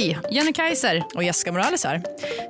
Hej, Jenny Kaiser. Och Jessica Morales här.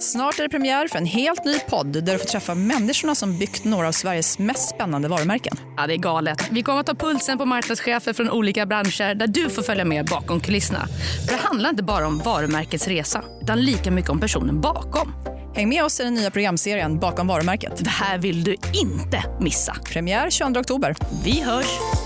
Snart är det premiär för en helt ny podd där du får träffa människorna som byggt några av Sveriges mest spännande varumärken. Ja, det är galet. Vi kommer att ta pulsen på marknadschefer från olika branscher där du får följa med bakom kulisserna. För det handlar inte bara om varumärkets resa, utan lika mycket om personen bakom. Häng med oss i den nya programserien Bakom varumärket. Det här vill du inte missa. Premiär 22 oktober. Vi hörs!